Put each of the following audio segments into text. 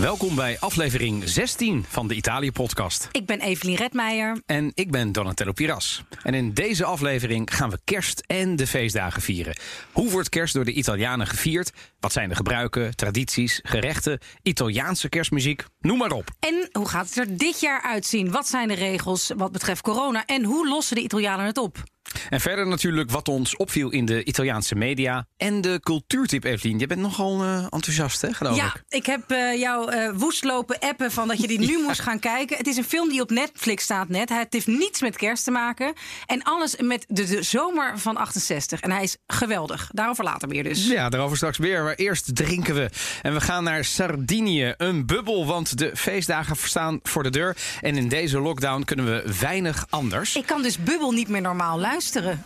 Welkom bij aflevering 16 van de Italië-podcast. Ik ben Evelien Redmeijer. En ik ben Donatello Piras. En in deze aflevering gaan we kerst en de feestdagen vieren. Hoe wordt kerst door de Italianen gevierd? Wat zijn de gebruiken, tradities, gerechten, Italiaanse kerstmuziek? Noem maar op. En hoe gaat het er dit jaar uitzien? Wat zijn de regels wat betreft corona? En hoe lossen de Italianen het op? En verder natuurlijk wat ons opviel in de Italiaanse media. En de cultuurtip, Evelien. Je bent nogal uh, enthousiast, hè, geloof ja, ik? ik heb uh, jou uh, woest lopen appen van dat je die nu moest gaan kijken. Het is een film die op Netflix staat net. Het heeft niets met kerst te maken. En alles met de, de zomer van 68. En hij is geweldig. Daarover later meer dus. Ja, daarover straks meer. Maar eerst drinken we. En we gaan naar Sardinië. Een bubbel, want de feestdagen staan voor de deur. En in deze lockdown kunnen we weinig anders. Ik kan dus bubbel niet meer normaal luisteren luisteren.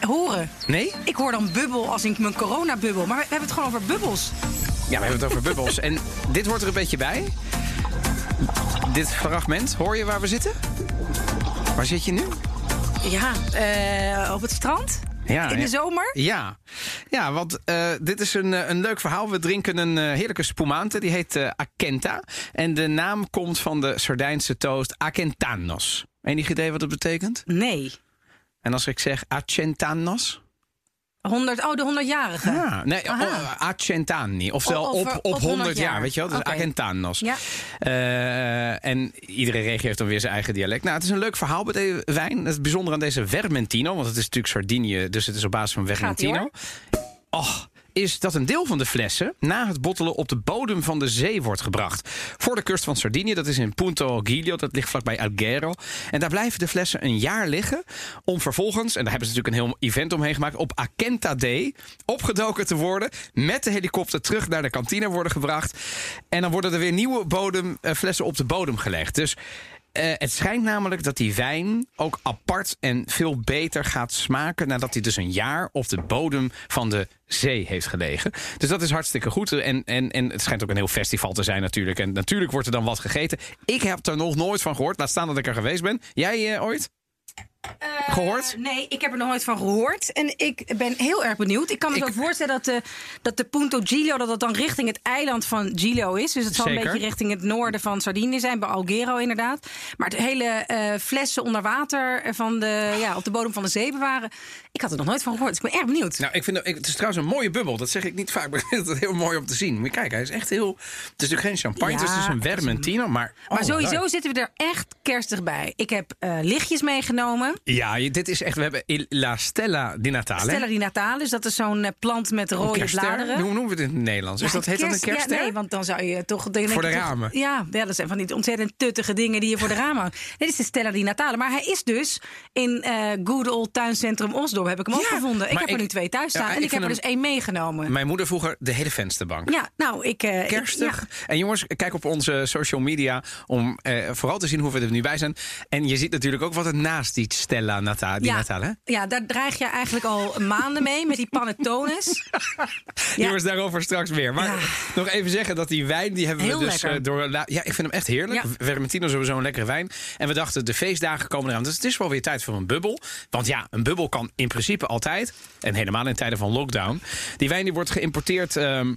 Horen. Nee? Ik hoor dan bubbel als ik mijn coronabubbel. Maar we hebben het gewoon over bubbels. Ja, we hebben het over bubbels. En dit hoort er een beetje bij. Dit fragment. Hoor je waar we zitten? Waar zit je nu? Ja, uh, op het strand. Ja, in de zomer? Ja, ja want uh, dit is een, een leuk verhaal. We drinken een uh, heerlijke spumante, die heet uh, Akenta. En de naam komt van de Sardijnse toast Akentanos. Enig idee wat het betekent? Nee. En als ik zeg Acentanos? 100, oh, de 100-jarige. Ja, nee, oh, Acentani. Oftewel op, op, op 100 100 jaar, weet je wel? Dus. Acentanos. Ja. Eh, en iedere regio heeft dan weer zijn eigen dialect. Nou, het is een leuk verhaal bij deze wijn. Het bijzondere aan deze Vermentino, want het is natuurlijk Sardinië, dus het is op basis van Vermentino. Och, is dat een deel van de flessen na het bottelen op de bodem van de zee wordt gebracht. Voor de kust van Sardinië, dat is in Punto Giglio, dat ligt vlakbij Alghero. En daar blijven de flessen een jaar liggen om vervolgens, en daar hebben ze natuurlijk een heel event omheen gemaakt, op Akenta Day opgedoken te worden, met de helikopter terug naar de kantine worden gebracht. En dan worden er weer nieuwe bodem, eh, flessen op de bodem gelegd. Dus eh, het schijnt namelijk dat die wijn ook apart en veel beter gaat smaken nadat hij dus een jaar op de bodem van de zee heeft gelegen. Dus dat is hartstikke goed. En, en, en het schijnt ook een heel festival te zijn natuurlijk. En natuurlijk wordt er dan wat gegeten. Ik heb er nog nooit van gehoord. Laat staan dat ik er geweest ben. Jij eh, ooit? Gehoord? Eh, nee, ik heb er nog nooit van gehoord. En ik ben heel erg benieuwd. Ik kan me Ik- zo voorstellen dat de, dat de Punto Giglio... dat dat dan richting het eiland van Giglio is. Dus het zal Zeker. een beetje richting het noorden van Sardinië zijn. Bij Alghero inderdaad. Maar het hele eh, flessen onder water van de, ja, op de bodem van de zee bewaren... ik had er nog nooit van gehoord. Dus ik ben erg benieuwd. Nou, ik vind het, is trouwens een mooie bubbel. Dat zeg ik niet vaak, maar ik vind het heel mooi om te zien. Moet je kijken, hij is echt heel... Het is natuurlijk geen champagne, Ja, het is dus een het is een- Vermentino. Maar, maar oh, sowieso leuk. zitten we er echt kerstig bij. Ik heb eh, lichtjes meegenomen. Ja, dit is echt... We hebben La Stella di Natale. Stella di Natalis, dat is zo'n eh, plant met rode kerstster? bladeren. Hoe noemen we het in het Nederlands? Is Ja, dat, heet dat een kerst- ja, kerstster? nee, want dan zou je toch... Voor de toch- ramen. Ja, ja, dat zijn van die ontzettend tuttige dingen die je voor de ramen. Nee, dit is de Stella di Natale. Maar hij is dus in eh Good Old Tuincentrum Osdorp, heb ik hem ook gevonden. Ik heb er nu twee thuis staan. en ik heb er dus één meegenomen. Mijn moeder vroeger de hele vensterbank. Ja, nou, ik... ik- Kerstig. En jongens, kijk op onze social media om vooral te zien hoe we er nu bij zijn. En je ziet natuurlijk ook wat er naast die Stella Nata, die Ja, Natale. Hè? ja, daar dreig je eigenlijk al maanden mee met die panettones. Ja. Jongens, daarover straks weer. Maar Ja. nog even zeggen dat die wijn, die hebben Heel we dus eh, door... la- Ja, ik vind hem echt heerlijk. Ja. Vermentino is sowieso een lekkere wijn. En we dachten, de feestdagen komen eraan. Dus het is wel weer tijd voor een bubbel. Want ja, een bubbel kan in principe altijd. En helemaal in tijden van lockdown. Die wijn die wordt geïmporteerd... ehm,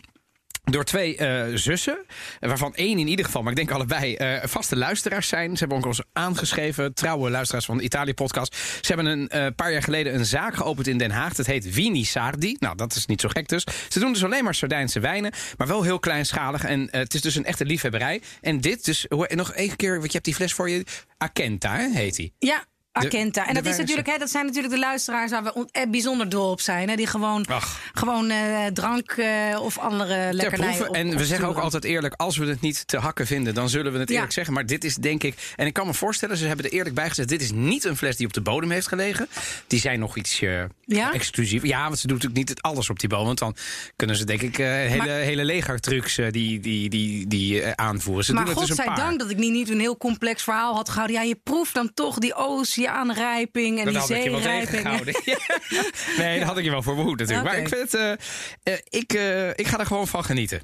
door twee eh, zussen, waarvan één in ieder geval, maar ik denk allebei, eh, vaste luisteraars zijn. Ze hebben ook ons aangeschreven, trouwe luisteraars van de Italië-podcast. Ze hebben een eh, paar jaar geleden een zaak geopend in Den Haag. Dat heet Vini Sardi. Nou, dat is niet zo gek dus. Ze doen dus alleen maar Sardijnse wijnen, maar wel heel kleinschalig. En het is dus een echte liefhebberij. En dit dus, nog één keer, want je hebt die fles voor je. Akenta, hè, heet die. Ja, Akenta. En dat, is natuurlijk, hè, dat zijn natuurlijk de luisteraars waar we eh, bijzonder dol op zijn. Hè, die gewoon, Ach. gewoon eh, drank eh, of andere lekkernijen op- En we zeggen ook altijd eerlijk, als we het niet te hakken vinden, dan zullen we het Ja. eerlijk zeggen. Maar dit is denk ik, en ik kan me voorstellen, ze hebben er eerlijk bij gezegd, dit is niet een fles die op de bodem heeft gelegen. Die zijn nog iets eh, Ja? exclusief. Ja, want ze doen natuurlijk niet alles op die bodem. Want dan kunnen ze denk ik eh, hele, Maar- hele legertrucs eh, die, die, die, die eh, aanvoeren. Ze Maar doen het dus een paar. godzijdank dat ik niet, niet een heel complex verhaal had gehouden. Ja, je proeft dan toch die oceaanrijping en die zeerijping. nee, dat had ik je wel voor behoed natuurlijk. Maar ik, vind het, ik, ik ga er gewoon van genieten.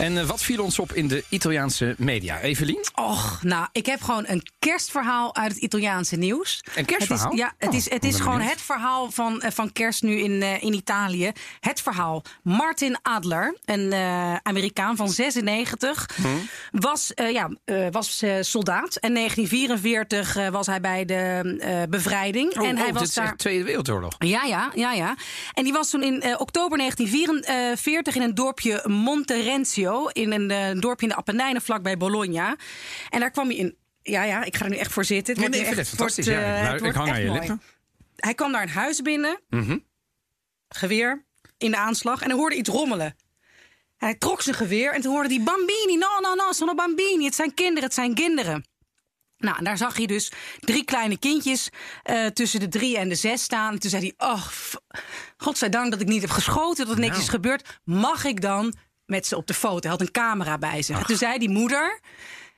En eh, wat viel ons op in de Italiaanse media? Evelien? Och, nou, ik heb gewoon een kerstverhaal uit het Italiaanse nieuws. Een kerstverhaal? Het is, ja, het Oh, is, het ben is gewoon benieuwd. het verhaal van, eh, van kerst nu in, eh, in Italië. Het verhaal. Martin Adler, een Amerikaan van 96, Hm? was, ja, was soldaat. En 1944 eh, was hij bij de bevrijding. Oh, en hij oh, was dit is daar. echt Tweede Wereldoorlog. Ja, ja, ja, ja. En die was toen in oktober 1944 in een dorpje Monterenzio. In een eh, dorpje in de Appenijnen vlakbij Bologna. En daar kwam hij in. Ja, ja, ik ga er nu echt voor zitten. Het Nee, nee, echt- fantastisch. wordt, Ja, eh, nou, ik hang aan je lippen. Hij kwam naar een huis binnen, Mhm. geweer in de aanslag. En hij hoorde iets rommelen. Hij trok zijn geweer en toen hoorde hij bambini, no, no, no, sono bambini. Het zijn kinderen, het zijn kinderen. Nou, en daar zag hij dus drie kleine kindjes eh, tussen de drie en de zes staan. En toen zei hij, oh, godzijdank dat ik niet heb geschoten, dat er niks Nou. is gebeurd. Mag ik dan met ze op de foto? Hij had een camera bij zich. En toen zei die moeder,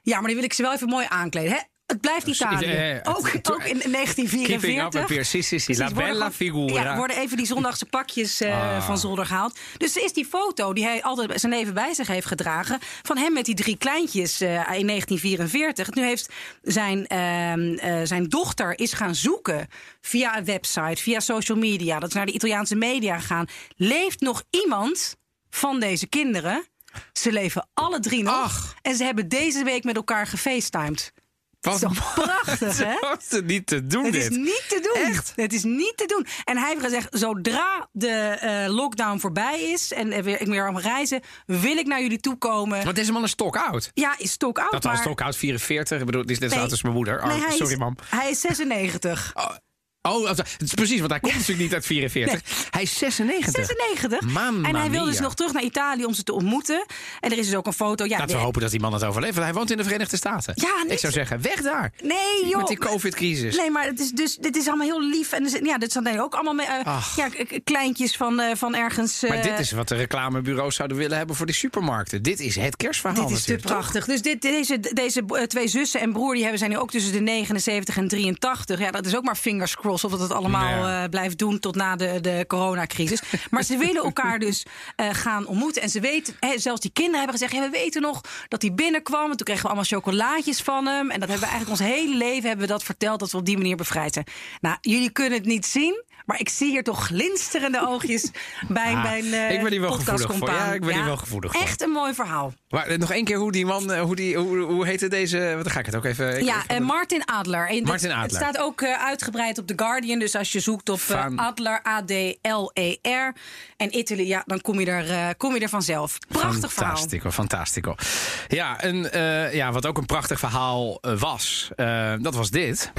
ja, maar die wil ik ze wel even mooi aankleden. Hè? Het blijft Italië. eh, eh, ook, to- ook in 1944. Keeping up appears, sì, sì, sì, la Precies, worden bella gewoon- figura. Ja, worden even die zondagse pakjes eh, Ah. van zolder gehaald. Dus is die foto die hij altijd zijn leven bij zich heeft gedragen... van hem met die drie kleintjes eh, in 1944. Nu heeft zijn, ehm, eh, zijn dochter is gaan zoeken via een website, via social media... dat is naar de Italiaanse media gegaan. Leeft nog iemand van deze kinderen? Ze leven alle drie nog. Ach. En ze hebben deze week met elkaar gefacetimed. Wat Dat is toch prachtig, hè? Wat is het niet te doen Het dit? is niet te doen. Echt? Het is niet te doen. En hij heeft gezegd: zodra de eh, lockdown voorbij is en er weer, ik weer aan reizen, wil ik naar jullie toe komen. Want deze man is stok oud. Ja, is stok oud. Dat was maar... stok oud, 44. Ik bedoel, het is net zo oud als mijn moeder. Oh, Nee, sorry, is, mam. Hij is 96. Oh, het is precies, want hij komt natuurlijk niet uit 44. Hij is 96. 96. Mamma en hij wil dus nog terug naar Italië om ze te ontmoeten. En er is dus ook een foto. Ja, Laten we hopen dat die man het overleeft. Want hij woont in de Verenigde Staten. Ja, niet- Ik zou zeggen, weg daar. Nee, joh. Met die COVID-crisis. Nee, maar het is dus, dit is allemaal heel lief. En ja, dit zijn ook allemaal eh, ja, kleintjes van, eh, van ergens. Maar eh, dit is wat de reclamebureaus zouden willen hebben voor die supermarkten. Dit is het kerstverhaal Dit is te prachtig. Dus dit, deze, deze eh, twee zussen en broer die hebben, zijn nu ook tussen de 79 en 83. Ja, dat is ook maar fingers crossed of dat het allemaal eh, blijft doen tot na de, de coronacrisis. Maar ze willen elkaar dus eh, gaan ontmoeten. En ze weten, hè, zelfs die kinderen hebben gezegd: ja, we weten nog dat hij binnenkwam. En toen kregen we allemaal chocolaatjes van hem. En dat hebben we eigenlijk ons hele leven hebben we dat verteld dat we op die manier bevrijd zijn. Nou, jullie kunnen het niet zien. Maar ik zie hier toch glinsterende oogjes bij Ah, mijn eh ik ben hier wel gevoelig voor. podcastcompaan. Ja, ik ben hier wel gevoelig voor. Echt een mooi verhaal. Maar eh, nog één keer hoe die man, eh, hoe, die, hoe, hoe heette deze... Dan ga ik het ook even... ik- Ja, eh, Martin Adler. En Martin Adler. Het staat ook eh, uitgebreid op The Guardian. Dus als je zoekt op eh, Adler, A-D-L-E-R. En Italy, ja, dan kom je er, eh, kom je er vanzelf. Prachtig verhaal. Fantastico, fantastico. Ja, en, eh, ja, wat ook een prachtig verhaal eh, was, eh, dat was dit.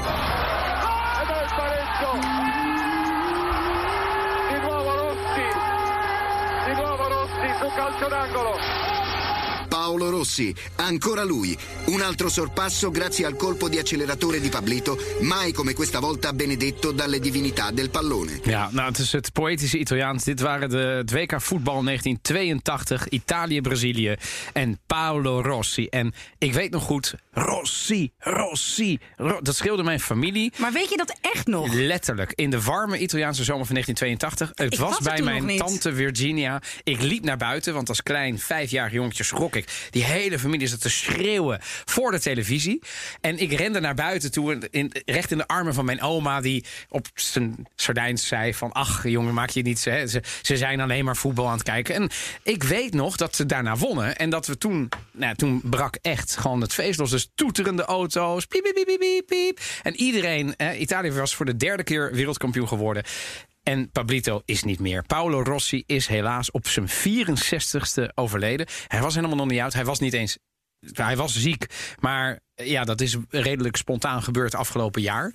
Ed Nuovo Rossi su calcio d'angolo. Paolo Rossi, ancora lui. Un altro sorpasso grazie al colpo di acceleratore di Pablito, mai come questa volta benedetto dalle divinità del pallone. Ja, nou, het is het poëtische Italiaans. Dit waren de het WK voetbal 1982, Italië, Brazilië en Paolo Rossi. En ik weet nog goed, Rossi, Rossi, Ro- dat scheelde mijn familie. Maar weet je dat echt nog? Letterlijk, in de warme Italiaanse zomer van 1982. Het Ik was was bij mijn tante Virginia. Ik liep naar buiten, want als klein vijfjarig jongetje schrok ik. Die hele familie zat te schreeuwen voor de televisie. En ik rende naar buiten toe, in, recht in de armen van mijn oma... die op zijn Sardijns zei van... ach, jongen, maak je niet... Ze, ze, ze zijn alleen maar voetbal aan het kijken. En ik weet nog dat ze daarna wonnen. En dat we toen... Nou, toen brak echt gewoon het feest los. Dus toeterende auto's, piep, piep, piep, piep, piep. En iedereen... Italië was voor de derde keer wereldkampioen geworden... En Pablito is niet meer. Paolo Rossi is helaas op zijn 64ste overleden. Hij was helemaal nog niet oud. Hij was niet eens. Hij was ziek. Maar ja, dat is redelijk spontaan gebeurd afgelopen jaar.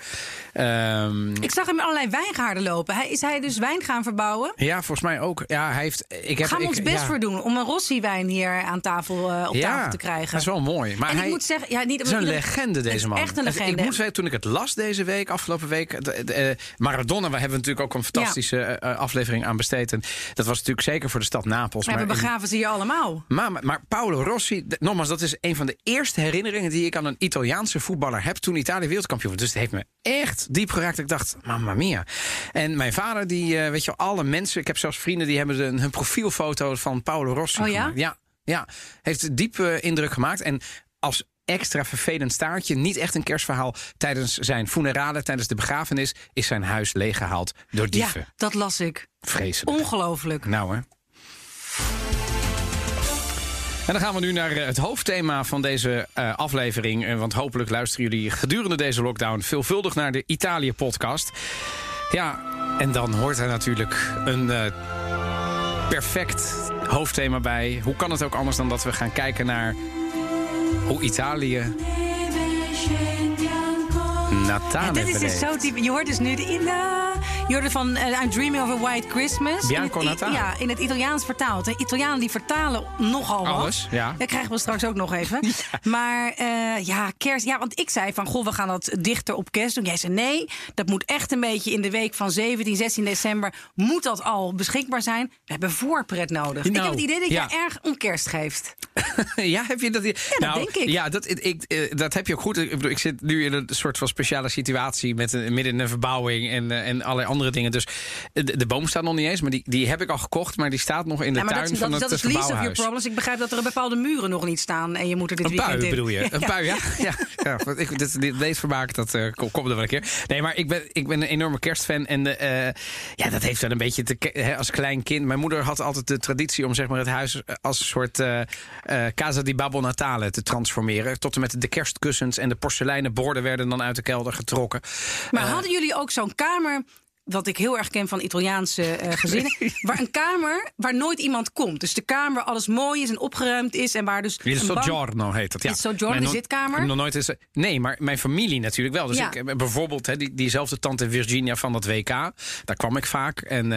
Ehm, Ik zag hem allerlei wijngaarden lopen. Hij, is hij dus wijn gaan verbouwen? ja, volgens mij ook. Ja, hij heeft. Ik heb, Gaan we ik, ons best ja, voor doen om een Rossi-wijn hier aan tafel, eh, op ja, tafel te krijgen. Dat is wel mooi. Maar en hij, ik moet zeggen, ja, niet Het is een iedereen- legende, deze man. Echt een Het- legende. Ik moet zeggen, toen ik het las deze week, afgelopen week. eh, Maradona, we hebben natuurlijk ook een fantastische eh, aflevering aan besteed. En dat was natuurlijk zeker voor de stad Napels. We maar in- begraven ze hier allemaal. Maar, maar, maar Paolo Rossi, nogmaals, dat is een van de eerste herinneringen die ik aan een Italiaanse voetballer heb toen Italië wereldkampioen was. Dus het heeft me echt diep geraakt. Ik dacht, mamma mia. En mijn vader, die, eh, weet je, alle mensen, ik heb zelfs vrienden die hebben een, hun profielfoto van Paolo Rossi Oh ja? gemaakt. Ja. ja. Heeft diepe indruk gemaakt. En als extra vervelend staartje, niet echt een kerstverhaal. Tijdens zijn funerale, tijdens de begrafenis, is zijn huis leeggehaald door dieven. Ja, dat las ik. Vreselijk. Ongelooflijk. Nou hè. En dan gaan we nu naar eh, het hoofdthema van deze uh, aflevering. Uh, want hopelijk luisteren jullie gedurende deze lockdown veelvuldig naar de Italië-podcast. Ja, en dan hoort er natuurlijk een uh, perfect hoofdthema bij. Hoe kan het ook anders dan dat we gaan kijken naar hoe Italië Natale Ja, dit is dus zo typisch. Je hoort dus nu de Ina. Je hoorde van eh, I'm Dreaming of a White Christmas. Bianco Natale. Ja, in het Italiaans vertaald. De Italianen die vertalen nogal wat. Alles, ja. Dat krijgen we straks ook nog even. Maar eh, ja, kerst. Ja, want ik zei van, goh, we gaan dat dichter op kerst doen. Jij zei nee, dat moet echt een beetje in de week van 17, 16 december... moet dat al beschikbaar zijn. We hebben voorpret nodig. ik Nou, heb het idee dat ja. je erg om kerst geeft. Ja, heb je dat? Ja, dat denk ik. Ja, dat, ik, eh, dat heb je ook goed. Ik, bedoel, ik zit nu in een soort van speciale situatie met een, midden in een verbouwing en, en allerlei andere dingen. Dus de, de boom staat nog niet eens, maar die, die heb ik al gekocht, maar die staat nog in de Ja, tuin dat, van dat, het dat is least of your problems. Ik begrijp dat er bepaalde muren nog niet staan. En je moet er dit Een weekend bedoel je? Een pui, ja. ja, ja ik, dit, dit, deze vermaak, dat eh, kom- komt er wel een keer. Nee, maar ik ben, ik ben een enorme kerstfan. En eh, ja, dat heeft wel een beetje te, hè, als klein kind. Mijn moeder had altijd de traditie om zeg maar, het huis als een soort eh, eh, Casa di Babbo Natale te transformeren. Tot en met de kerstkussens en de porseleinen borden werden dan uit de kelder getrokken. Maar Eh. hadden jullie ook zo'n kamer, wat ik heel erg ken van Italiaanse eh, gezinnen, waar een kamer waar nooit iemand komt. Dus de kamer waar alles mooi is en opgeruimd is en waar dus Il soggiorno heet dat. Ja. Il soggiorno, de zitkamer? Nog nooit is, nee, maar mijn familie natuurlijk wel. Dus Ja. ik, heb bijvoorbeeld hè, die, diezelfde tante Virginia van dat WK. Daar kwam ik vaak. En,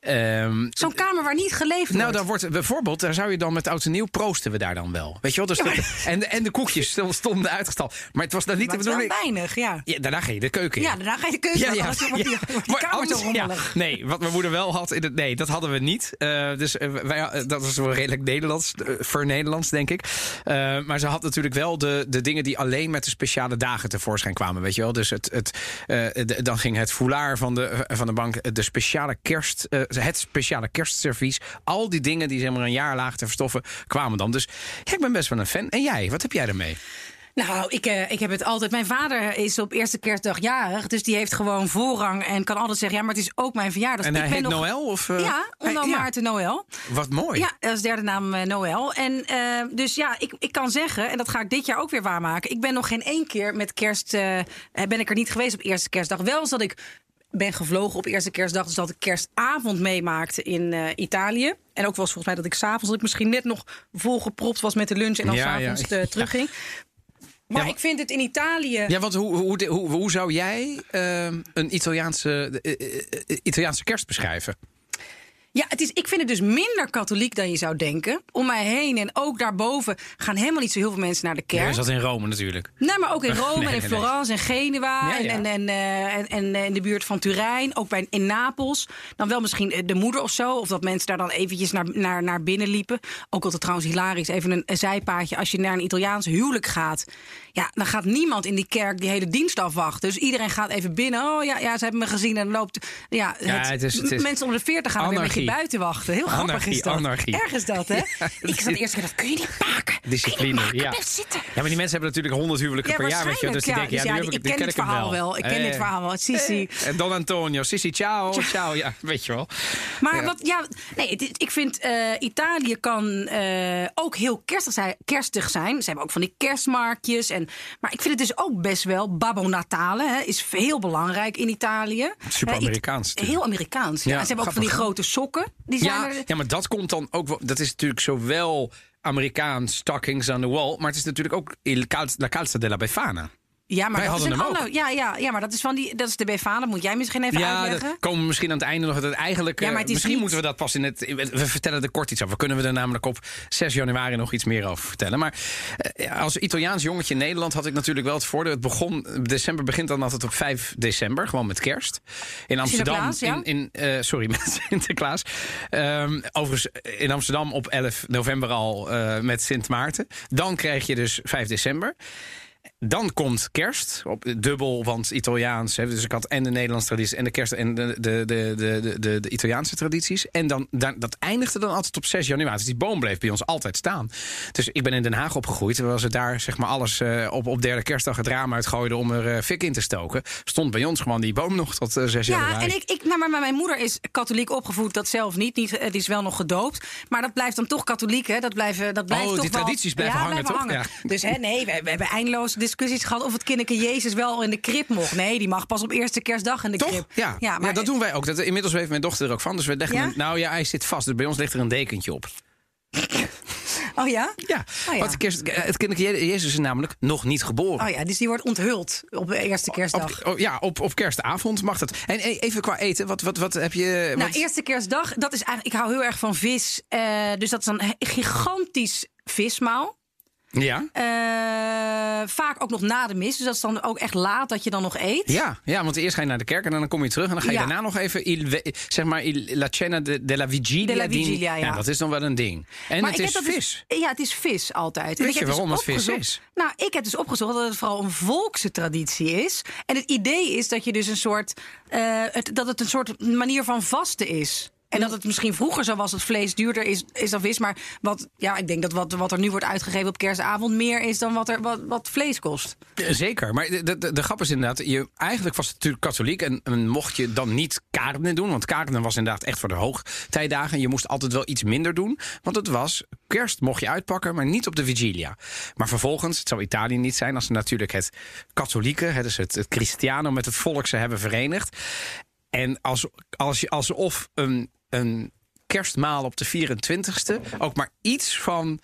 eh, ehm, Zo'n kamer waar niet geleefd Nou, wordt. daar wordt bijvoorbeeld, daar zou je dan met oud en nieuw proosten we daar dan wel. Weet je wel? Dus dat- en, de- en de koekjes stonden uitgestald. Maar het was dan niet maar de bedoeling. weinig, ja. Ja, daarna ga je de keuken in. Ja, daarna ga je de keuze Ja, ja, ja, kamer ja, rommelig. nee, wat mijn moeder wel had, in het, nee, dat hadden we niet. Eh, dus eh, wij, eh, dat was wel redelijk Nederlands, voor Nederlands, denk ik. Maar ze had natuurlijk wel de, de dingen die alleen met de speciale dagen tevoorschijn kwamen, weet je wel. Dus het, het, de- dan ging het foulard van de, van de bank, de speciale kerst, het speciale kerstservies. Al die dingen die zeg maar een jaar lagen te verstoffen, kwamen dan. Dus ja, ik ben best wel een fan. En jij, wat heb jij ermee? Nou, ik, eh, ik heb het altijd. Mijn vader is op eerste kerstdag jarig. Dus die heeft gewoon voorrang en kan altijd zeggen: ja, maar het is ook mijn verjaardag. En Dus hij ik ben heet nog- Noël? Of, eh? Ja, onder ja. Maarten Noël. Wat mooi. Ja, dat is derde naam eh, Noël. En dus ja, ik, ik kan zeggen, en dat ga ik dit jaar ook weer waarmaken. Ik ben nog geen één keer met kerst. ben ik er niet geweest op eerste kerstdag. Wel dat ik ben gevlogen op eerste kerstdag. Dus dat ik kerstavond meemaakte in Italië. En ook eens volgens mij dat ik s'avonds, dat ik misschien net nog volgepropt was met de lunch. En dan Ja, s'avonds ja. terugging. Maar ik vind het in Italië. Ja, want hoe, hoe, hoe, hoe zou jij ehm, een Italiaanse, eh, eh, eh, Italiaanse kerst beschrijven? Ja, het is, ik vind het dus minder katholiek dan je zou denken. Om mij heen en ook daarboven gaan helemaal niet zo heel veel mensen naar de kerk. Ja, is dat in Rome natuurlijk. Nee, maar ook in Rome Nee, en in nee, Florence en Genua Ja, ja. En, en, en, eh, en, en eh, in de buurt van Turijn. Ook bij, in Napels. Dan wel misschien eh, de moeder of zo. Of dat mensen daar dan eventjes naar, naar, naar binnen liepen. Ook altijd trouwens hilarisch. Even een, een zijpaadje. Als je naar een Italiaans huwelijk gaat. Ja, dan gaat niemand in die kerk die hele dienst afwachten. Dus iedereen gaat even binnen. Oh ja, ja ze hebben me gezien. En loopt... Ja, Ja, het is- het is mensen onder de 40 gaan er weer een beetje buiten wachten. Heel grappig is dat. anarchie. Erg is dat, hè? Ja, ik zat eerst dat kun je niet maken. Discipline, je ja. zitten. Ja, maar die mensen hebben natuurlijk honderd huwelijken per jaar. Weet je, wel. dus die waarschijnlijk, denken, ja, ja. nu Dus heb ja, ik, ik ken ken dit ik verhaal wel. Ik ken dit verhaal wel. Sissi. Eh, En Don Antonio, Sissi, ciao, ciao. Ja, weet je wel. Maar wat, ja, nee, ik vind eh, Italië kan eh, ook heel kerstig zijn, kerstig zijn. Ze hebben ook van die kerstmarktjes. En, maar ik vind het dus ook best wel Babbo Natale. Hè, is heel belangrijk in Italië. Super Amerikaans. Heel Amerikaans. Ja. Ja, En ze hebben ook van die grote sokken. Die zijn Ja, er, ja, maar dat komt dan ook wel. Dat is natuurlijk zowel Amerikaans stockings on the wall. Maar het is natuurlijk ook Il La Calza della Befana. Ja, maar wij dat is een ander. Ja, ja, ja, maar dat is van die. Dat is de Befana. Dat moet jij misschien even Ja, uitleggen. dat komen we misschien aan het einde nog. Het eigenlijk, Ja, maar het is misschien niet- moeten we dat pas in het. We vertellen er kort iets over. Kunnen we er namelijk op 6 januari nog iets meer over vertellen. Maar eh, als Italiaans jongetje in Nederland had ik natuurlijk wel het voordeel. Het begon. December begint dan altijd op 5 december, gewoon met kerst. In Amsterdam. Ja? in, in, eh, sorry, met Sinterklaas. Ehm, overigens in Amsterdam op 11 november al eh, met Sint Maarten. Dan krijg je dus 5 december. Dan komt kerst, op, dubbel, want Italiaans. Hè, dus ik had en de Nederlandse tradities en de kerst en de, de, de, de, de, de Italiaanse tradities. En dan, dan, dat eindigde dan altijd op 6 januari. Dus die boom bleef bij ons altijd staan. Dus ik ben in Den Haag opgegroeid. Terwijl ze daar zeg maar alles eh, op, op derde kerstdag het raam uitgooiden om er eh, fik in te stoken. Stond bij ons gewoon die boom nog tot eh, 6 Ja, januari. en ik, ik, nou, maar mijn moeder is katholiek opgevoed, dat zelf niet. niet eh, die is wel nog gedoopt. Maar dat blijft dan toch katholiek, hè? Dat, blijven, dat blijft Oh, toch die wel- tradities blijven ja, hangen, blijven toch? hangen. Ja. Dus hè, nee, we, we hebben eindeloos discussies gehad of het kinderke Jezus wel in de krib mocht. Nee, die mag pas op eerste kerstdag in de Toch? krib. Ja. Ja, maar dat doen wij ook. Dat, inmiddels weet mijn dochter er ook van. Dus we dachten, Ja? nou ja, hij zit vast. Dus bij ons ligt er een dekentje op. Oh ja? Ja, Oh ja. Want kerst, het kindertje Jezus is namelijk nog niet geboren. Oh ja, dus die wordt onthuld op de eerste kerstdag. Op, oh, ja, op, op kerstavond mag dat. En e- even qua eten, wat, wat, wat heb je... Nou, wat- eerste kerstdag, dat is eigenlijk, ik hou heel erg van vis. eh, dus dat is een gigantisch vismaal. Ja? Eh, vaak ook nog na de mis. Dus dat is dan ook echt laat dat je dan nog eet. Ja, ja, want eerst ga je naar de kerk en dan kom je terug. En dan ga je Ja. daarna nog even, il, zeg maar, il, la cena de, della vigilia. Ja. dat is dan wel een ding. En Maar het is vis. Dus, ja, het is vis altijd. Weet je dus waarom het vis is? Nou, ik heb dus opgezocht dat het vooral een volkse traditie is. En het idee is dat je dus een soort. eh, het, dat het een soort manier van vasten is. En dat het misschien vroeger zo was dat vlees duurder is, is dan vis. Maar wat, ja, ik denk dat wat, wat er nu wordt uitgegeven op kerstavond meer is dan wat, er, wat, wat vlees kost. Ja, Zeker, maar de, de, de grap is inderdaad, je, eigenlijk was het natuurlijk katholiek en, en mocht je dan niet carne doen, want carne was inderdaad echt voor de hoogtijdagen. Je moest altijd wel iets minder doen, want het was kerst mocht je uitpakken, maar niet op de vigilia. Maar vervolgens, het zou Italië niet zijn als ze natuurlijk het katholieke, het, dus het, het Cristiano met het volk ze hebben verenigd. En als, als je, alsof een, een kerstmaal op de 24ste ook maar iets van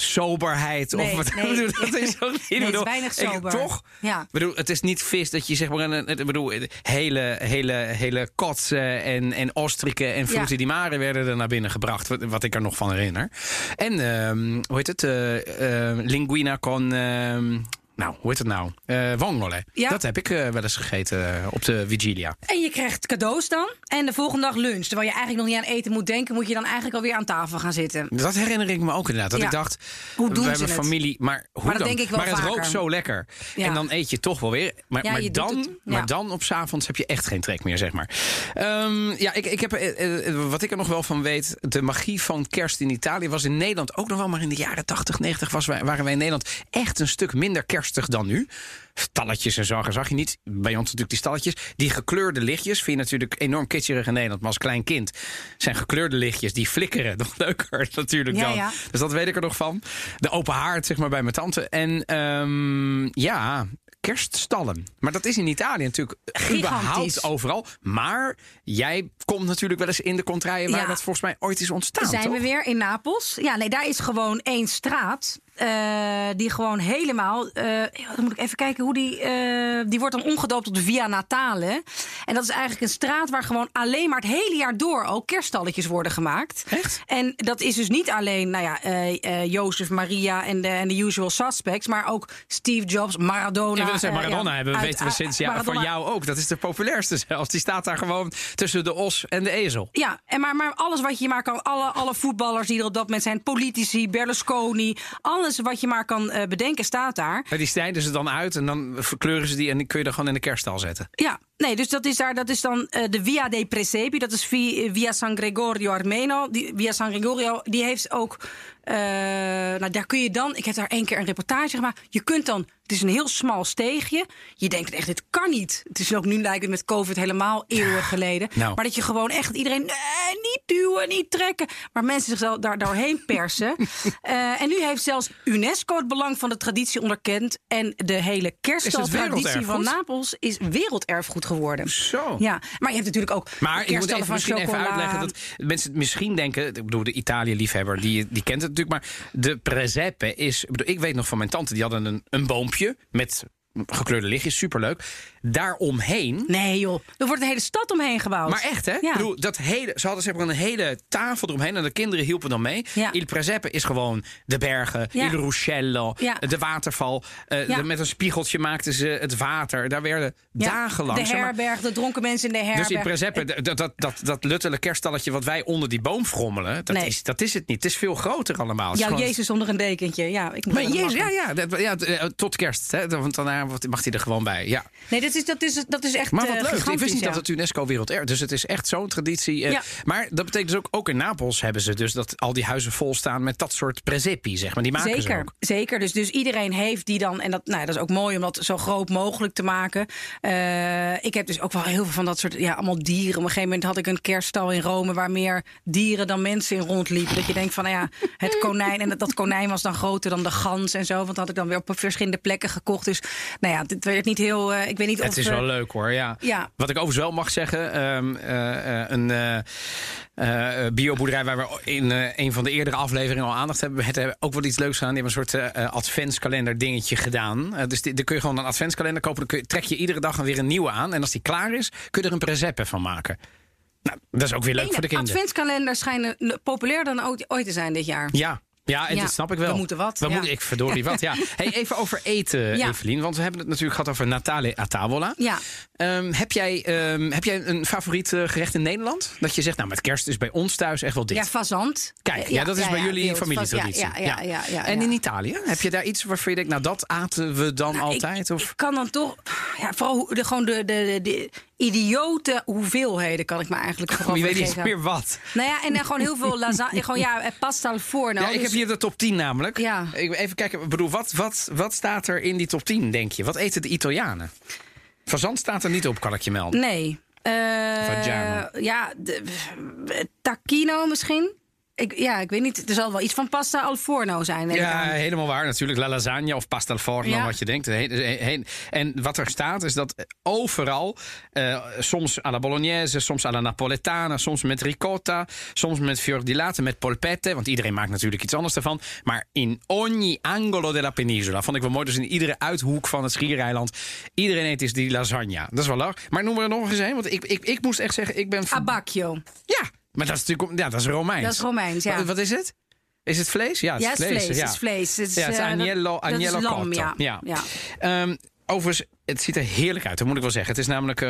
soberheid Nee, of wat nee. bedoel, dat is ook niet. Nee, is weinig ik- sober. toch? Ja. Bedoel, het is niet vis dat je zeg maar een, bedoel, hele, hele, hele kotsen en, en ostriken en frutti Ja. di mare werden er naar binnen gebracht, wat, wat ik er nog van herinner. En ehm, hoe heet het? Eh, eh, linguina con, ehm, nou, hoe heet het nou? Eh vongole. Ja. Dat heb ik eh, wel eens gegeten eh, op de vigilia. En je krijgt cadeaus dan. En de volgende dag lunch. Terwijl je eigenlijk nog niet aan eten moet denken, moet je dan eigenlijk alweer aan tafel gaan zitten. Dat herinner ik me ook inderdaad. Dat Ja. ik dacht, Hoe doen we hebben het? familie, maar hoe Maar dat dan? denk ik wel maar het vaker. rookt zo lekker. Ja. En dan eet je toch wel weer. Maar, maar, dan, maar dan op 's avonds heb je echt geen trek meer, zeg maar. Ehm, ja, ik, ik heb, wat ik er nog wel van weet, de magie van kerst in Italië was in Nederland ook nog wel, maar in de jaren 80, 90 was wij, waren wij in Nederland echt een stuk minder dan nu. Stalletjes en zo, zag je niet. Bij ons natuurlijk die stalletjes. Die gekleurde lichtjes vind je natuurlijk enorm kitscherig in Nederland. Maar als klein kind zijn gekleurde lichtjes die flikkeren nog leuker natuurlijk Ja, dan. ja. Dus dat weet ik er nog van. De open haard, zeg maar, bij mijn tante. En ehm, ja, kerststallen. Maar dat is in Italië natuurlijk Gigantisch. überhaupt overal. Maar jij komt natuurlijk wel eens in de contraien waar Ja. dat volgens mij ooit is ontstaan. zijn toch? we weer in Napels. Ja, nee, daar is gewoon één straat. Eh, die gewoon helemaal. eh, dan moet ik even kijken hoe die. eh, die wordt dan omgedoopt tot Via Natale. En dat is eigenlijk een straat waar gewoon alleen maar het hele jaar door ook kerststalletjes worden gemaakt. Echt? En dat is dus niet alleen, nou ja, Jozef, Maria en de, en de usual suspects, maar ook Steve Jobs, Maradona. Ik wil zeggen, Maradona ja, hebben we uit- weten we sinds ja, van jou ook. Dat is de populairste zelfs. Die staat daar gewoon tussen de os en de ezel. Ja, en maar, maar alles wat je maar kan, alle, alle voetballers die er op dat moment zijn, politici, Berlusconi, alles wat je maar kan eh, bedenken staat daar. Maar die snijden ze dan uit en dan verkleuren ze die en die kun je dan gewoon in de kerststal zetten. Ja, nee, dus dat is daar, dat is dan eh, de Via dei Presepi, dat is via, via San Gregorio Armeno. Die, via San Gregorio, die heeft ook, nou daar kun je dan, ik heb daar één keer een reportage gemaakt, je kunt dan, het is een heel smal steegje, je denkt echt, dit kan niet. Het is ook nu lijkt het met COVID helemaal eeuwen geleden, nou. maar dat je gewoon echt iedereen, nee, niet duwen, niet trekken, maar mensen zich daar doorheen persen. Eh, en nu heeft zelfs UNESCO het belang van de traditie onderkend en de hele kerststaltraditie van? Napels is werelderfgoed geworden. Zo. Ja, maar je hebt natuurlijk ook Maar ik moet even, van misschien even uitleggen dat mensen het misschien denken. Ik bedoel, de Italië-liefhebber die, die kent het natuurlijk. Maar de presepe is. Ik, weet nog van mijn tante, die hadden een, een boompje met gekleurde lichtjes, superleuk. Daaromheen Nee joh, er wordt een hele stad omheen gebouwd. maar echt, hè? Ja. Ik bedoel, dat hele, ze hadden zeg maar een hele tafel eromheen en de kinderen hielpen dan mee. Ja. Il Presepe is gewoon de bergen, Ja. Il Ruscello, de waterval. Eh, de- met een spiegeltje maakten ze het water. Daar werden dagenlang... De herberg, de dronken mensen in de herberg. dus in Presepe, d- dat, dat, dat, dat luttele kerststalletje wat wij onder die boom frommelen, dat, Nee. is, dat is het niet. Het is veel groter allemaal. Jouw gewoon- Jezus onder een dekentje. Ja, ik moet Maar Jezus, ja, ja, dat- ja, eh, tot kerst. Hè, want daarna mag hij er gewoon bij. Ja. Nee, dat is, dat is, dat is echt Maar eh, wat leuk. Ik wist niet ja. dat het UNESCO Werelderf Dus het is echt zo'n traditie. eh, Ja. Maar dat betekent dus ook, ook in Napels hebben ze dus dat al die huizen vol staan met dat soort presepi, zeg maar. Die maken ze Zeker, ook. zeker. Dus, dus iedereen heeft die dan. En dat, nou, dat is ook mooi om dat zo groot mogelijk te maken. Eh, ik heb dus ook wel heel veel van dat soort. Ja, allemaal dieren. Op een gegeven moment had ik een kerststal in Rome. waar meer dieren dan mensen in rondliepen. Dat je denkt van, nou ja, het konijn. En dat, dat konijn was dan groter dan de gans en zo. Want dat had ik dan weer op verschillende plekken gekocht. Dus nou ja, dit werd niet heel. eh, ik weet niet of. Het is wel leuk hoor, ja. ja. Wat ik overigens wel mag zeggen, eh, een bioboerderij waar we in een van de eerdere afleveringen al aandacht hebben, het hebben ook wel iets leuks gedaan. Die hebben een soort adventskalender dingetje gedaan. Dus die, dan kun je gewoon een adventskalender kopen. Dan kun je, trek je iedere dag weer een nieuwe aan. En als die klaar is, kun je er een presepe van maken. Nou, dat is ook weer leuk voor de kinderen. Adventskalenders schijnen populairder dan ooit te zijn dit jaar. Ja. Ja, en Ja, dat snap ik wel. we moeten wat, We ja. moeten, ik verdorie wat, ja. Hey, even over eten, Ja. Evelien. Want we hebben het natuurlijk gehad over Natale a tavola. Ja. Ehm, heb, jij, ehm, heb jij een favoriet eh, gerecht in Nederland? Dat je zegt, nou, met kerst is bij ons thuis echt wel dit. Ja, fazant. Kijk, Eh, ja, dat is bij jullie familietraditie. Ja, ja, ja, ja, en in Italië? Heb je daar iets waarvan je denkt, nou, dat aten we dan Nou, altijd? Ik, of? ik kan dan toch, ja, vooral de, gewoon de, de, de, de idiote hoeveelheden kan ik me eigenlijk vooral je weet niet meer wat. Nou ja, en dan gewoon heel veel lasagne, gewoon ja, eh, pasta al forno. ja, ik heb dus- hier de top 10 namelijk. Ja. Even kijken, ik bedoel, wat, wat, wat staat er in die top 10, denk je? Wat eten de Italianen? Fazant staat er niet op, kan ik je melden. Nee. Eh, Vaggiano. ja, de, tacchino misschien. Ik, ja, ik weet niet. Er zal wel iets van pasta al forno zijn. Ja, helemaal waar. Natuurlijk la lasagne of pasta al forno, Ja. wat je denkt. En wat er staat is dat overal, eh, soms alla bolognese, soms alla napoletana, soms met ricotta, soms met fior di latte, met polpette. Want iedereen maakt natuurlijk iets anders ervan. Maar in ogni angolo della penisola. Vond ik wel mooi. Dus in iedere uithoek van het Schiereiland. Iedereen eet is die lasagne. Dat is wel leuk. Maar noem er nog eens een. Want ik, ik, ik moest echt zeggen, ik ben... Abacchio. Ja, maar dat is natuurlijk... Ja, dat is Romeins. Dat is Romeins, ja. Wat, wat is het? Is het vlees? Ja, het Ja, is het vlees. vlees. ja. Het is vlees. Het is, Ja, het is eh, dat- agnello, dat is agnello lam, cotto. ja. Ja. Ja. Ehm, overigens, het ziet er heerlijk uit, dat moet ik wel zeggen. Het is namelijk...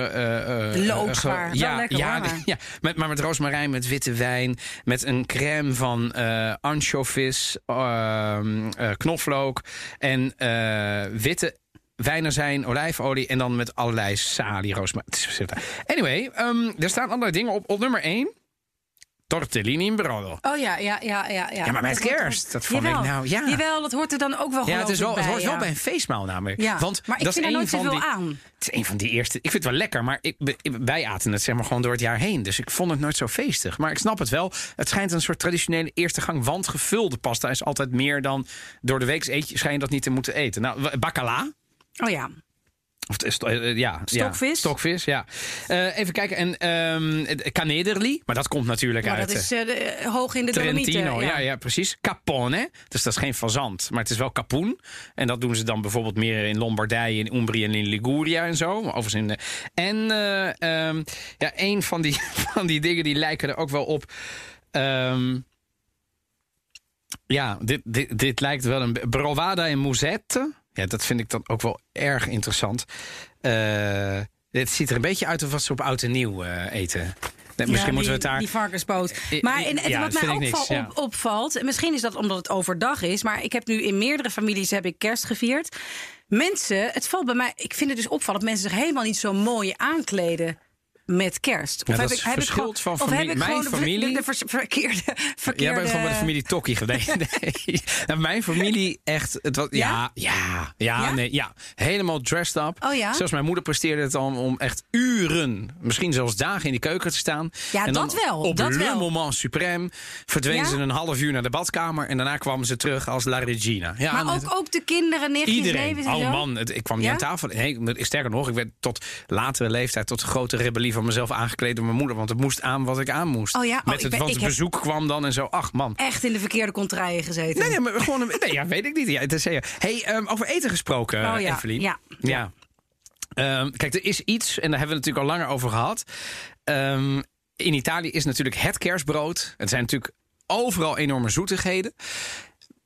Loopzwaar. eh, Wel ja, lekker, ja, ja met, maar met roosmarijn, met witte wijn... met een crème van eh anchovies, ehm, eh, knoflook... en witte wijnazijn, olijfolie... en dan met allerlei salie, roosmarijn. Anyway, ehm, er staan allerlei dingen op. Op nummer 1... Tortellini in brodo. Oh ja, ja, ja, ja. Ja, Ja, maar met Dat hoort er- kerst, dat vond ik Jawel. nou, ja. Jawel, dat hoort er dan ook wel Ja, het, is wel, geloof het ik hoort wel bij een feestmaal namelijk. Ja, Want maar ik dat vind is er nooit van zoveel die, aan. Het is een van die eerste. Ik vind het wel lekker, maar ik, wij aten het zeg maar gewoon door het jaar heen. Dus ik vond het nooit zo feestig. Maar ik snap het wel. Het schijnt een soort traditionele eerste gang. Want gevulde pasta is altijd meer dan door de week eet je, schijn je dat niet te moeten eten. Nou, bacala. Oh ja. Of, eh, ja, Stokvis. Ja, stokvis, ja. Eh, even kijken. En ehm canederli. Maar dat komt natuurlijk Maar uit... dat is eh, de- hoog in de Trentino, ja. Ja, precies. Capone, dus dat is geen fazant, maar het is wel capoen. En dat doen ze dan bijvoorbeeld meer in Lombardije, in Umbria en in Liguria en zo. Overigens in de... En eh, ehm, ja, een van die, van die dingen die lijken er ook wel op. Ehm, ja, dit, dit, dit lijkt wel een brovada en musette. Ja, dat vind ik dan ook wel erg interessant. Eh het ziet er een beetje uit alsof ze op oud en nieuw eh, eten. Nee, Ja, misschien moeten we het daar... Die varkenspoot. I- Maar in, ja, wat mij vind ik opval- niks, ja. op- opvalt, en misschien is dat omdat het overdag is, maar ik heb nu in meerdere families heb ik kerst gevierd. Mensen, het valt bij mij, ik vind het dus opvallend dat mensen zich helemaal niet zo mooi aankleden. Met kerst. Ja, dat is verschilt van of heb familie. ik Mijn gewoon de- familie- de, de verkeerde, verkeerde... Jij bent gewoon bij de familie Tokkie geweest. Nee. Nou, mijn familie echt. Het was, ja? Ja? Ja, nee, ja. Helemaal dressed up. Oh ja? Zelfs mijn moeder presteerde het al om echt uren, misschien zelfs dagen in die keuken te staan. Ja, en dan dat wel, Op dat le wel. moment suprême verdween Ja? ze een half uur naar de badkamer. En daarna kwamen ze terug als La Regina. Ja, maar het- ook, ook de kinderen, nichtjes, Iedereen. Oh man, het- ik kwam niet aan tafel. Nee, sterker nog, ik werd tot latere leeftijd, tot grote rebellie van mezelf aangekleed door mijn moeder. Want het moest aan wat ik aan moest. Oh ja? Oh, Met het, ben- want het heb- bezoek kwam dan en zo. Ach man. Echt in de verkeerde contraien gezeten. Nee, nee, maar gewoon een, nee, ja, weet ik niet. Ja, het is, ja. Hey, ehm, over eten gesproken, Oh ja, Evelien. ja. ja. Ehm, kijk, er is iets, en daar hebben we het natuurlijk al langer over gehad. Ehm, in Italië is natuurlijk het kerstbrood. Het zijn natuurlijk overal enorme zoetigheden.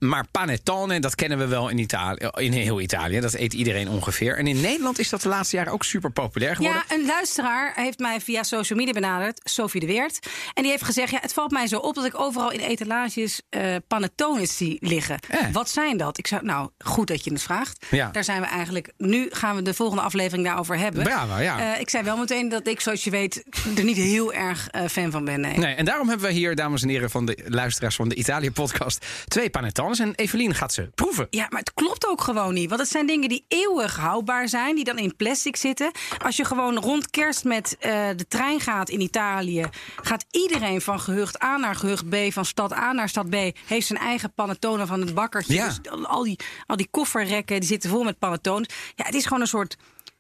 Maar panettone, dat kennen we wel in, Italië, in heel Italië. Dat eet iedereen ongeveer. En in Nederland is dat de laatste jaren ook super populair geworden. Ja, een luisteraar heeft mij via social media benaderd, Sophie de Weert. En die heeft gezegd: ja, Het valt mij zo op dat ik overal in etalages eh panettones zie liggen. Eh. Wat zijn dat? Ik zei: Nou, goed dat je het vraagt. Ja. Daar zijn we eigenlijk. Nu gaan we de volgende aflevering daarover hebben. Bravo, ja. Eh, ik zei wel meteen dat ik, zoals je weet, er niet heel erg fan van ben. Nee. Nee, en daarom hebben we hier, dames en heren van de luisteraars van de Italië-podcast, twee panettones. En Evelien gaat ze proeven. Ja, maar het klopt ook gewoon niet. Want het zijn dingen die eeuwig houdbaar zijn, die dan in plastic zitten. Als je gewoon rond kerst met eh, de trein gaat in Italië, gaat iedereen van gehucht A naar gehucht B, van stad A naar stad B, heeft zijn eigen panettone van het bakkertje. Ja. Dus al die, al die kofferrekken die zitten vol met panettones. Ja, het is gewoon een soort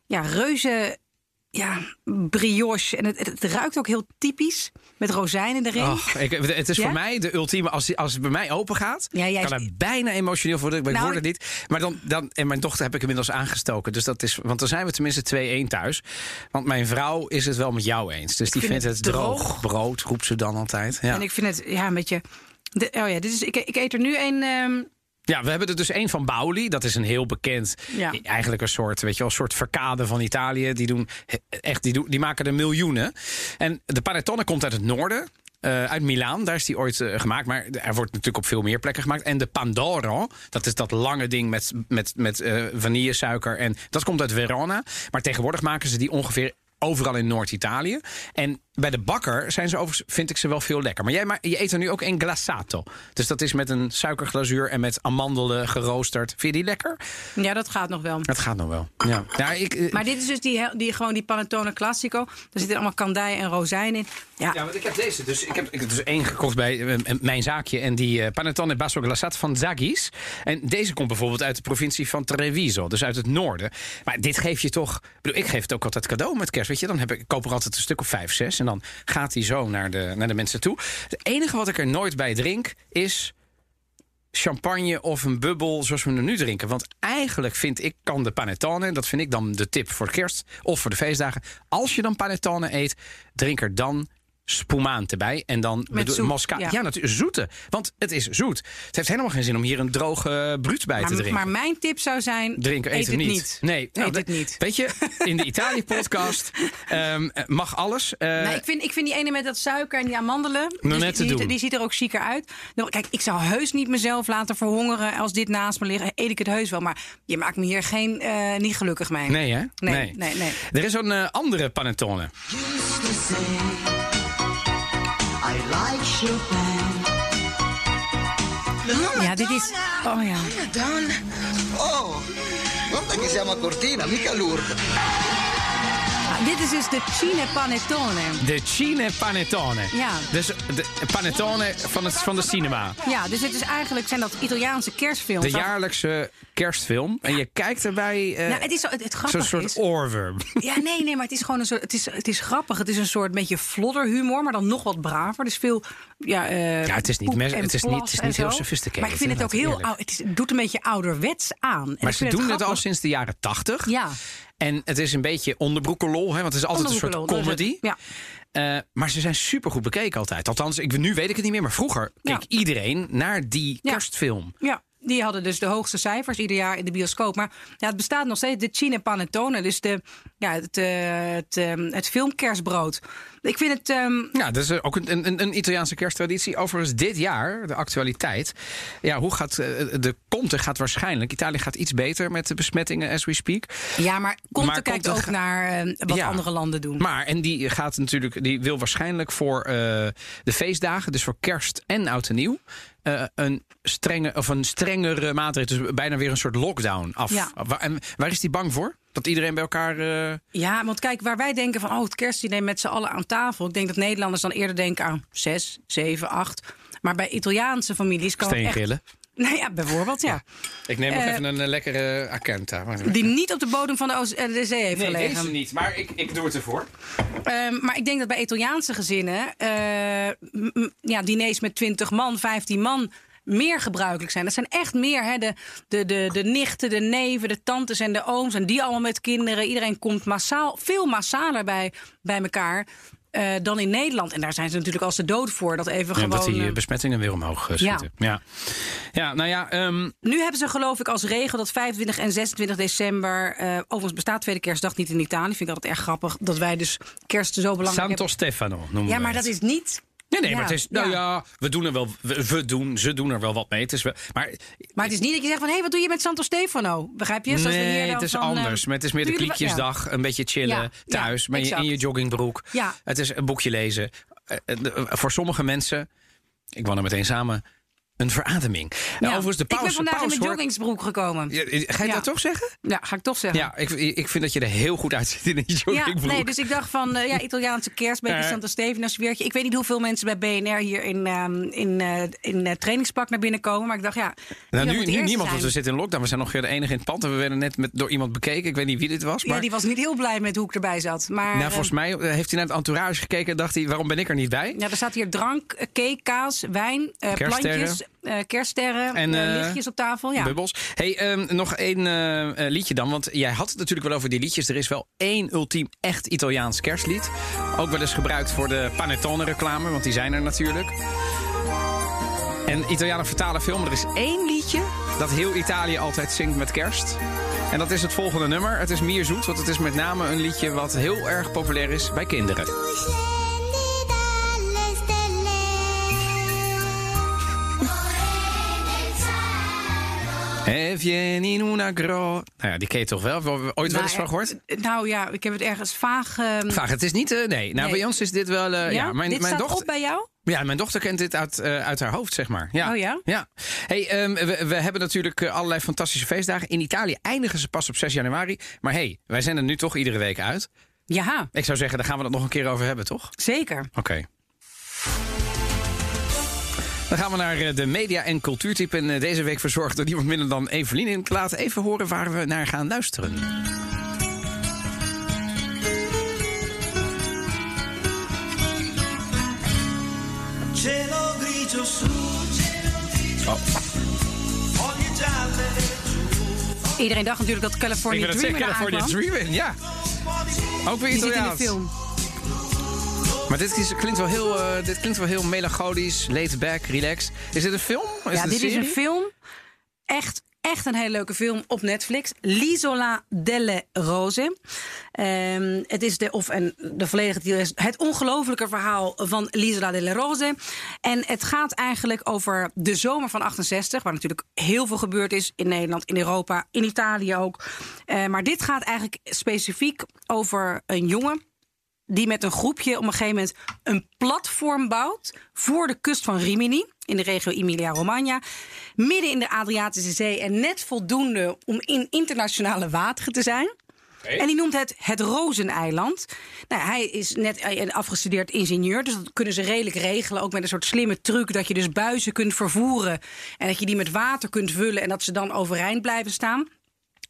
ja, reuze. Ja, brioche. En het, het, ruikt ook heel typisch. Met rozijnen erin. Och, ik, het is Ja? voor mij de ultieme. Als, als het bij mij open gaat, Ja, jij- kan het bijna emotioneel worden. Ik Nou, word het niet. Maar dan, dan, en mijn dochter heb ik inmiddels aangestoken. Dus dat is, want dan zijn we tenminste 2-1 thuis. Want mijn vrouw is het wel met jou eens. Dus die vind vindt het, droog. droog. brood, roept ze dan altijd. Ja. En ik vind het ja, een beetje. De, oh ja, dit is, ik, ik eet er nu een. ehm, Ja, we hebben er dus één van Bauli. Dat is een heel bekend, Ja. eigenlijk een soort, weet je wel, een soort verkade van Italië. Die doen echt, die, doen, die maken er miljoenen. En de panettone komt uit het noorden. eh, uit Milaan, daar is die ooit eh, gemaakt. Maar er wordt natuurlijk op veel meer plekken gemaakt. En de Pandoro, dat is dat lange ding met, met, met eh, vanillesuiker. En dat komt uit Verona. Maar tegenwoordig maken ze die ongeveer overal in Noord-Italië. En bij de bakker zijn ze overigens, vind ik ze wel veel lekker. Maar jij maar, je eet er nu ook een glassato. Dus dat is met een suikerglazuur en met amandelen geroosterd. Vind je die lekker? ja, dat gaat nog wel. Dat gaat nog wel. Ja. Nou, ik, eh, Maar dit is dus die, die, gewoon die panettone classico. Daar zitten allemaal kandij en rozijn in. Ja, Ja, want ik heb deze. Dus ik heb, ik heb dus één gekocht bij eh, mijn zaakje. En die eh, panettone basso glassata van Zagis. En deze komt bijvoorbeeld uit de provincie van Treviso. Dus uit het noorden. Maar dit geef je toch... Ik, bedoel, ik geef het ook altijd cadeau met kerst. Weet je, dan heb ik, ik koop er altijd een stuk of vijf, zes. En dan gaat die zo naar de, naar de mensen toe. Het enige wat ik er nooit bij drink is champagne of een bubbel zoals we hem nu drinken. Want eigenlijk vind ik, kan de panettone... dat vind ik dan de tip voor kerst of voor de feestdagen... als je dan panettone eet, drink er dan spumante bij. En dan bedoel- zoet, mosca- ja. Ja, natuurlijk, zoete. Want het is zoet. Het heeft helemaal geen zin om hier een droge bruut bij te drinken. maar mijn tip zou zijn: Drinken, eet eet het het niet. niet. Nee, eet nou, het niet. Weet je, in de Italië-podcast ehm, mag alles. Eh, Nee, ik, vind, ik vind die ene met dat suiker en die amandelen. dus net te die, die, doen. die ziet er ook chiquer uit. Nou, Kijk, ik zou heus niet mezelf laten verhongeren. Als dit naast me ligt, eet ik het heus wel. Maar je maakt me hier geen, eh, niet gelukkig mee. Nee, hè? Nee, nee, nee. Er is een eh, andere panettone. Dit is. Oh ja. Madonna. Oh, guarda che siamo a Cortina, mica Lourdes. Dit is dus de Cine Panettone. De Cine Panettone. Ja. Dus de panettone van, het, van de cinema. Ja, dus het is eigenlijk zijn dat Italiaanse kerstfilms. De jaarlijkse kerstfilm. En je kijkt erbij. eh Nou, het, is, zo- het, het Zo'n soort oorworm. Ja, nee, nee, maar het is gewoon een soort. Het is, het is grappig. Het is een soort beetje flodderhumor, maar dan nog wat braver. Dus veel. Ja, eh, Ja, het is niet mes- het is niet- het is niet heel sophisticated, Maar ik vind het ook heel. oud- Het, is, het doet een beetje ouderwets aan. En Maar ze doen het al grappig. sinds de jaren tachtig. Ja, En het is een beetje onderbroekenlol, hè, want het is altijd een soort comedy. het. Ja. Eh, maar ze zijn supergoed bekeken altijd. Althans, ik, nu weet ik het niet meer. Maar vroeger Ja. keek iedereen naar die Ja. kerstfilm. Ja, die hadden dus de hoogste cijfers ieder jaar in de bioscoop. Maar ja, het bestaat nog steeds, de Cine Panettone. Dus de, ja, het, eh, het, eh, het filmkerstbrood. Ik vind het... ehm, Ja, dat is eh, ook een, een, een Italiaanse kersttraditie. Overigens dit jaar, de actualiteit. Ja, hoe gaat eh, de Conte gaat waarschijnlijk... Italië gaat iets beter met de besmettingen as we speak. ja, maar Conte Maar kijkt Conte ook naar eh, wat Ja. andere landen doen. Maar, en die gaat natuurlijk, die wil waarschijnlijk voor eh, de feestdagen, dus voor kerst en oud en nieuw, een strenge of een strengere maatregel, dus bijna weer een soort lockdown af. Ja. En waar is die bang voor? Dat iedereen bij elkaar. eh, Ja, want kijk, waar wij denken van oh, het kerstdiner met z'n allen aan tafel. Ik denk dat Nederlanders dan eerder denken aan zes, zeven, acht. Maar bij Italiaanse families kan het echt... steengrillen. Nou ja, bijvoorbeeld, ja. Ik neem nog Eh, even een eh, lekkere Acenta. Die niet op de bodem van de, Oost- de zee heeft Nee, gelegen. deze niet, maar ik, ik doe het ervoor. Ehm, maar ik denk dat bij Italiaanse gezinnen eh, ja, diners met 20 man, 15 man meer gebruikelijk zijn. Dat zijn echt meer hè, de, de, de, de nichten, de neven, de tantes en de ooms. En die allemaal met kinderen. Iedereen komt massaal, veel massaler bij, bij elkaar. eh, dan in Nederland. En daar zijn ze natuurlijk als de dood voor. Dat even Ja, gewoon. dat die eh, eh, besmettingen weer omhoog eh, Ja. schieten. Ja. ja, nou ja, ehm, Nu hebben ze geloof ik als regel dat 25 en 26 december... eh, overigens bestaat Tweede Kerstdag niet in Italië. Vind ik altijd erg grappig dat wij dus kerst zo belangrijk Santo hebben. Stefano noemen Ja, maar dat is niet... Nee, nee, Ja, maar het is. Nou ja. ja, we doen er wel. We, we doen, ze doen er wel wat mee. Het is wel, maar Maar het is niet dat je zegt van... hé, wat doe je met Santo Stefano? Begrijp je? Zoals we hier nee, het is van, anders. eh, maar het is meer de kliekjesdag. Een beetje chillen thuis. maar in je joggingbroek. Ja. Het is een boekje lezen. Eh, eh, voor sommige mensen. Ik woon er meteen samen. Een verademing. Ja. Nou, overigens, de ik ben pauze. vandaag in pauze mijn hoort- joggingsbroek gekomen. Ja, Ja, Ga je Ja. dat toch zeggen? ga ik toch zeggen. Ja, ik, ik vind dat je er heel goed uitziet in een Ja, joggingbroek. nee, dus ik dacht van eh, ja, Italiaanse kerst, beetje Eh. Santo Stefano sfeertje. Ik weet niet hoeveel mensen bij BNR hier in, ehm, in, eh, in eh, trainingspak naar binnen komen. Maar ik dacht, ja. Nou, nu, de niemand, want we zitten in lockdown. We zijn nog de enige in het pand. En we werden net met, door iemand bekeken. Ik weet niet wie dit was. Maar Ja, die was niet heel blij met hoe ik erbij zat. Maar nou, eh, volgens mij eh, heeft hij naar het entourage gekeken. En dacht hij, waarom ben ik er niet bij? ja, er staat hier drank, eh, cake, kaas, wijn, eh, Eh, kerststerren, En, eh, eh, lichtjes op tafel. Ja. Bubbels. Hey, ehm, nog één liedje dan. Want jij had het natuurlijk wel over die liedjes. Er is wel één ultiem echt Italiaans kerstlied. Ook wel eens gebruikt voor de Panettone reclame. Want die zijn er natuurlijk. En Italianen vertalen veel. Maar er is één liedje dat heel Italië altijd zingt met kerst. En dat is het volgende nummer. Het is Mier Zoet. Want het is met name een liedje wat heel erg populair is bij kinderen. E vieni in una gro... Nou ja, die ken je toch wel? Ooit wel Nou, eens van gehoord? eh, Nou ja, ik heb het ergens vaag. ehm, Vaag, het is niet... eh, nee, nou Nee. bij ons is dit wel... eh, ja, mijn, Dit mijn staat dochter, op bij jou? Ja, mijn dochter kent dit uit, uit haar hoofd, zeg maar. Ja. Oh ja? Ja. Hey, ehm, we, we hebben natuurlijk allerlei fantastische feestdagen. In Italië eindigen ze pas op 6 januari. Maar hey, wij zijn er nu toch iedere week uit. Ja, Ik zou zeggen, daar gaan we het nog een keer over hebben, toch? zeker. Oké. Dan gaan we naar eh, de media- en cultuurtip. En eh, deze week verzorgd door niemand minder dan Evelien. En ik laat even horen waar we naar gaan luisteren. Iedereen dacht natuurlijk dat California Dreaming California. Dreaming, ja. Ook weer Die zit in de film. Maar dit, is, klinkt wel heel, eh, dit klinkt wel heel melancholisch, laid back, relaxed. Is dit een film? Is ja, dit is een film. Echt, echt een hele leuke film op Netflix. L'Isola delle Rose. Ehm, het is de, of en de volledige titel is Het ongelofelijke verhaal van L'Isola delle Rose. En het gaat eigenlijk over de zomer van 68, waar natuurlijk heel veel gebeurd is in Nederland, in Europa, in Italië ook. Eh, maar dit gaat eigenlijk specifiek over een jongen die met een groepje op een gegeven moment een platform bouwt voor de kust van Rimini in de regio Emilia-Romagna, midden in de Adriatische Zee en net voldoende om in internationale wateren te zijn. En die noemt het het Rozeneiland. Nou, hij is net een afgestudeerd ingenieur, dus dat kunnen ze redelijk regelen. Ook met een soort slimme truc dat je dus buizen kunt vervoeren en dat je die met water kunt vullen en dat ze dan overeind blijven staan.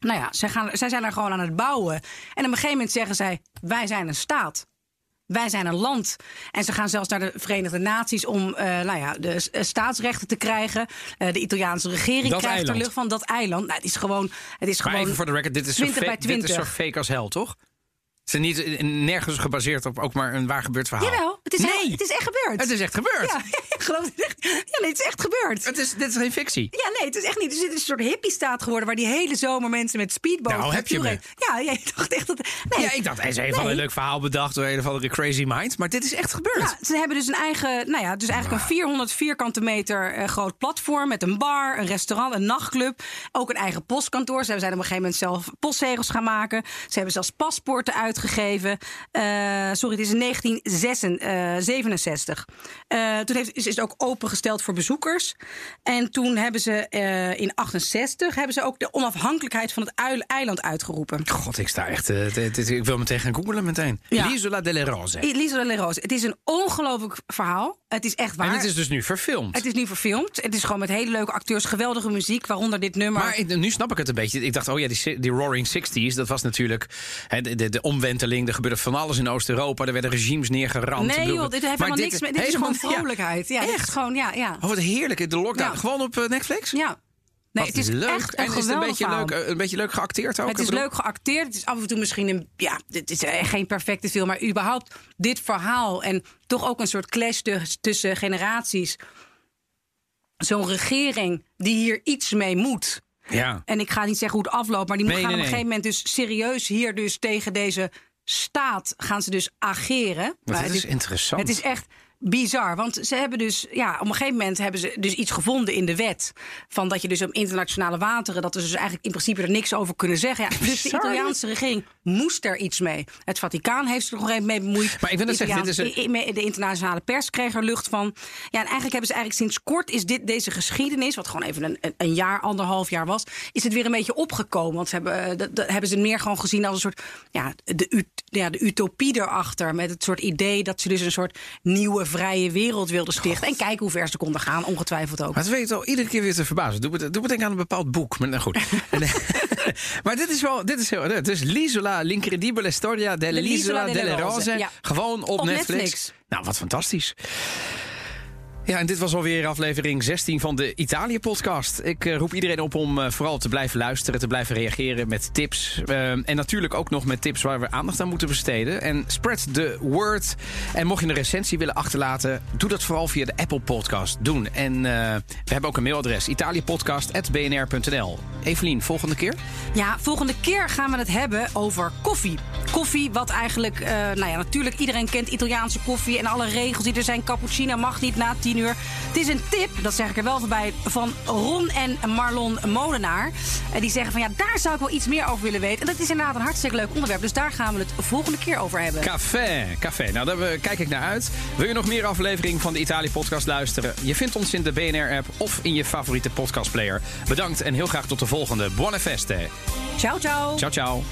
Nou ja, zij, gaan, zij zijn er gewoon aan het bouwen. En op een gegeven moment zeggen zij: Wij zijn een staat. Wij zijn een land. En ze gaan zelfs naar de Verenigde Naties om eh, nou ja, de eh, staatsrechten te krijgen. Eh, de Italiaanse regering Dat krijgt de lucht van dat eiland. Nou, het is gewoon. Het is Maar gewoon even voor de record, dit is, zo 20 bij fake, dit is 20. zo fake als hel, toch? Het is niet eh, nergens gebaseerd op ook maar een waar gebeurd verhaal. Jawel, het is, nee, heel- het is echt gebeurd. het is echt gebeurd. Ja, ik geloof het echt. Ja, nee, het is echt gebeurd. Het is, dit is geen fictie. Ja, nee, het is echt niet. Dus dit is een soort hippie-staat geworden... waar die hele zomer mensen met speedboats... Nou, heb je me. Ja, jij dacht echt dat... Nee. Ja, ik dacht, hij is even Nee. een leuk verhaal bedacht door een of andere crazy mind. Maar dit is echt gebeurd. Ja, ze hebben dus een eigen, nou ja, dus eigenlijk een 400 vierkante meter eh, groot platform met een bar, een restaurant, een nachtclub, ook een eigen postkantoor. Ze zijn op een gegeven moment zelf postzegels gaan maken. Ze hebben zelfs paspoorten uitgegeven. Eh, sorry, het is in 1967. Eh, toen heeft, is, is ook opengesteld voor bezoekers. En toen hebben ze eh, in 68 hebben ze ook de onafhankelijkheid van het eiland uitgeroepen. God, ik sta echt... eh, ik wil meteen gaan googlen meteen. Ja. L'isola delle Rose. De Rose. Het is een ongelooflijk verhaal. Het is echt waar. En het is dus nu verfilmd. Het is nu verfilmd. Het is gewoon met hele leuke acteurs, geweldige muziek, waaronder dit nummer. Maar nu snap ik het een beetje. Ik dacht, oh ja, die, die Roaring Sixties, dat was natuurlijk hè, de, de, de omwenteling. Er gebeurde van alles in Oost-Europa. Er werden regimes neergeramd. Nee joh, dit heeft maar helemaal niks met. Dit is gewoon vrolijkheid. Ja, is gewoon, ja, ja. Oh, wat heerlijk. De lockdown. Gewoon op eh, Netflix? ja. Nee, Wat het is leuk. echt een en is het een beetje, verhaal. leuk, eh, een beetje leuk geacteerd ook? Het is bedoel- leuk geacteerd. Het is af en toe misschien een. Ja, het is eh, geen perfecte film. Maar überhaupt dit verhaal. En toch ook een soort clash tussen generaties. Zo'n regering die hier iets mee moet. Ja. En ik ga niet zeggen hoe het afloopt. Maar die Nee, gaan nee, op een nee. gegeven moment dus serieus hier dus tegen deze staat gaan ze dus ageren. Maar het is interessant. Het is echt bizar. Want ze hebben dus, ja, op een gegeven moment hebben ze dus iets gevonden in de wet. Van dat je dus op internationale wateren, dat we dus eigenlijk in principe er niks over kunnen zeggen. Ja, dus de. Italiaanse regering moest er iets mee. Het Vaticaan heeft zich er nog even mee bemoeid. Maar ik wil De zeggen, dit is een- De internationale pers kreeg er lucht van. Ja, en eigenlijk hebben ze eigenlijk sinds kort is dit, deze geschiedenis, wat gewoon even een, een- jaar, anderhalf jaar was, is het weer een beetje opgekomen. Want ze hebben, eh, dat, dat hebben ze meer gewoon gezien als een soort, ja, de, ja, de utopie erachter. Met het soort idee dat ze dus een soort nieuwe vrije wereld wilden stichten. En kijken hoe ver ze konden gaan, ongetwijfeld ook. Maar het weet je al iedere keer weer te verbazen. Doe me, doe me denken aan een bepaald boek. Maar nou goed. Eh, maar dit is wel. Dit is heel. Het is L'isola, l'incredibile storia dell'isola L'isola delle Rose. Rose, ja. Gewoon op, Op Netflix. Netflix. Nou, wat fantastisch. Ja, en dit was alweer aflevering 16 van de Italië-podcast. Ik eh, roep iedereen op om eh, vooral te blijven luisteren, te blijven reageren met tips. Eh, en natuurlijk ook nog met tips waar we aandacht aan moeten besteden. En spread the word. En mocht je een recensie willen achterlaten, doe dat vooral via de Apple Podcast doen. En we hebben ook een mailadres, italiëpodcast.bnr.nl. Evelien, volgende keer? Ja, volgende keer gaan we het hebben over koffie. Koffie, wat eigenlijk, nou ja, natuurlijk iedereen kent Italiaanse koffie en alle regels die er zijn. Cappuccino mag niet na tien uur. Het is een tip, dat zeg ik er wel voorbij, van Ron en Marlon Molenaar. En die zeggen van ja, daar zou ik wel iets meer over willen weten. En dat is inderdaad een hartstikke leuk onderwerp. Dus daar gaan we het volgende keer over hebben. Café, café. Nou, daar kijk ik naar uit. Wil je nog meer afleveringen van de Italië-podcast luisteren? Je vindt ons in de BNR-app of in je favoriete podcastplayer. Bedankt en heel graag tot de volgende. Buone feste. Ciao, ciao. Ciao, ciao.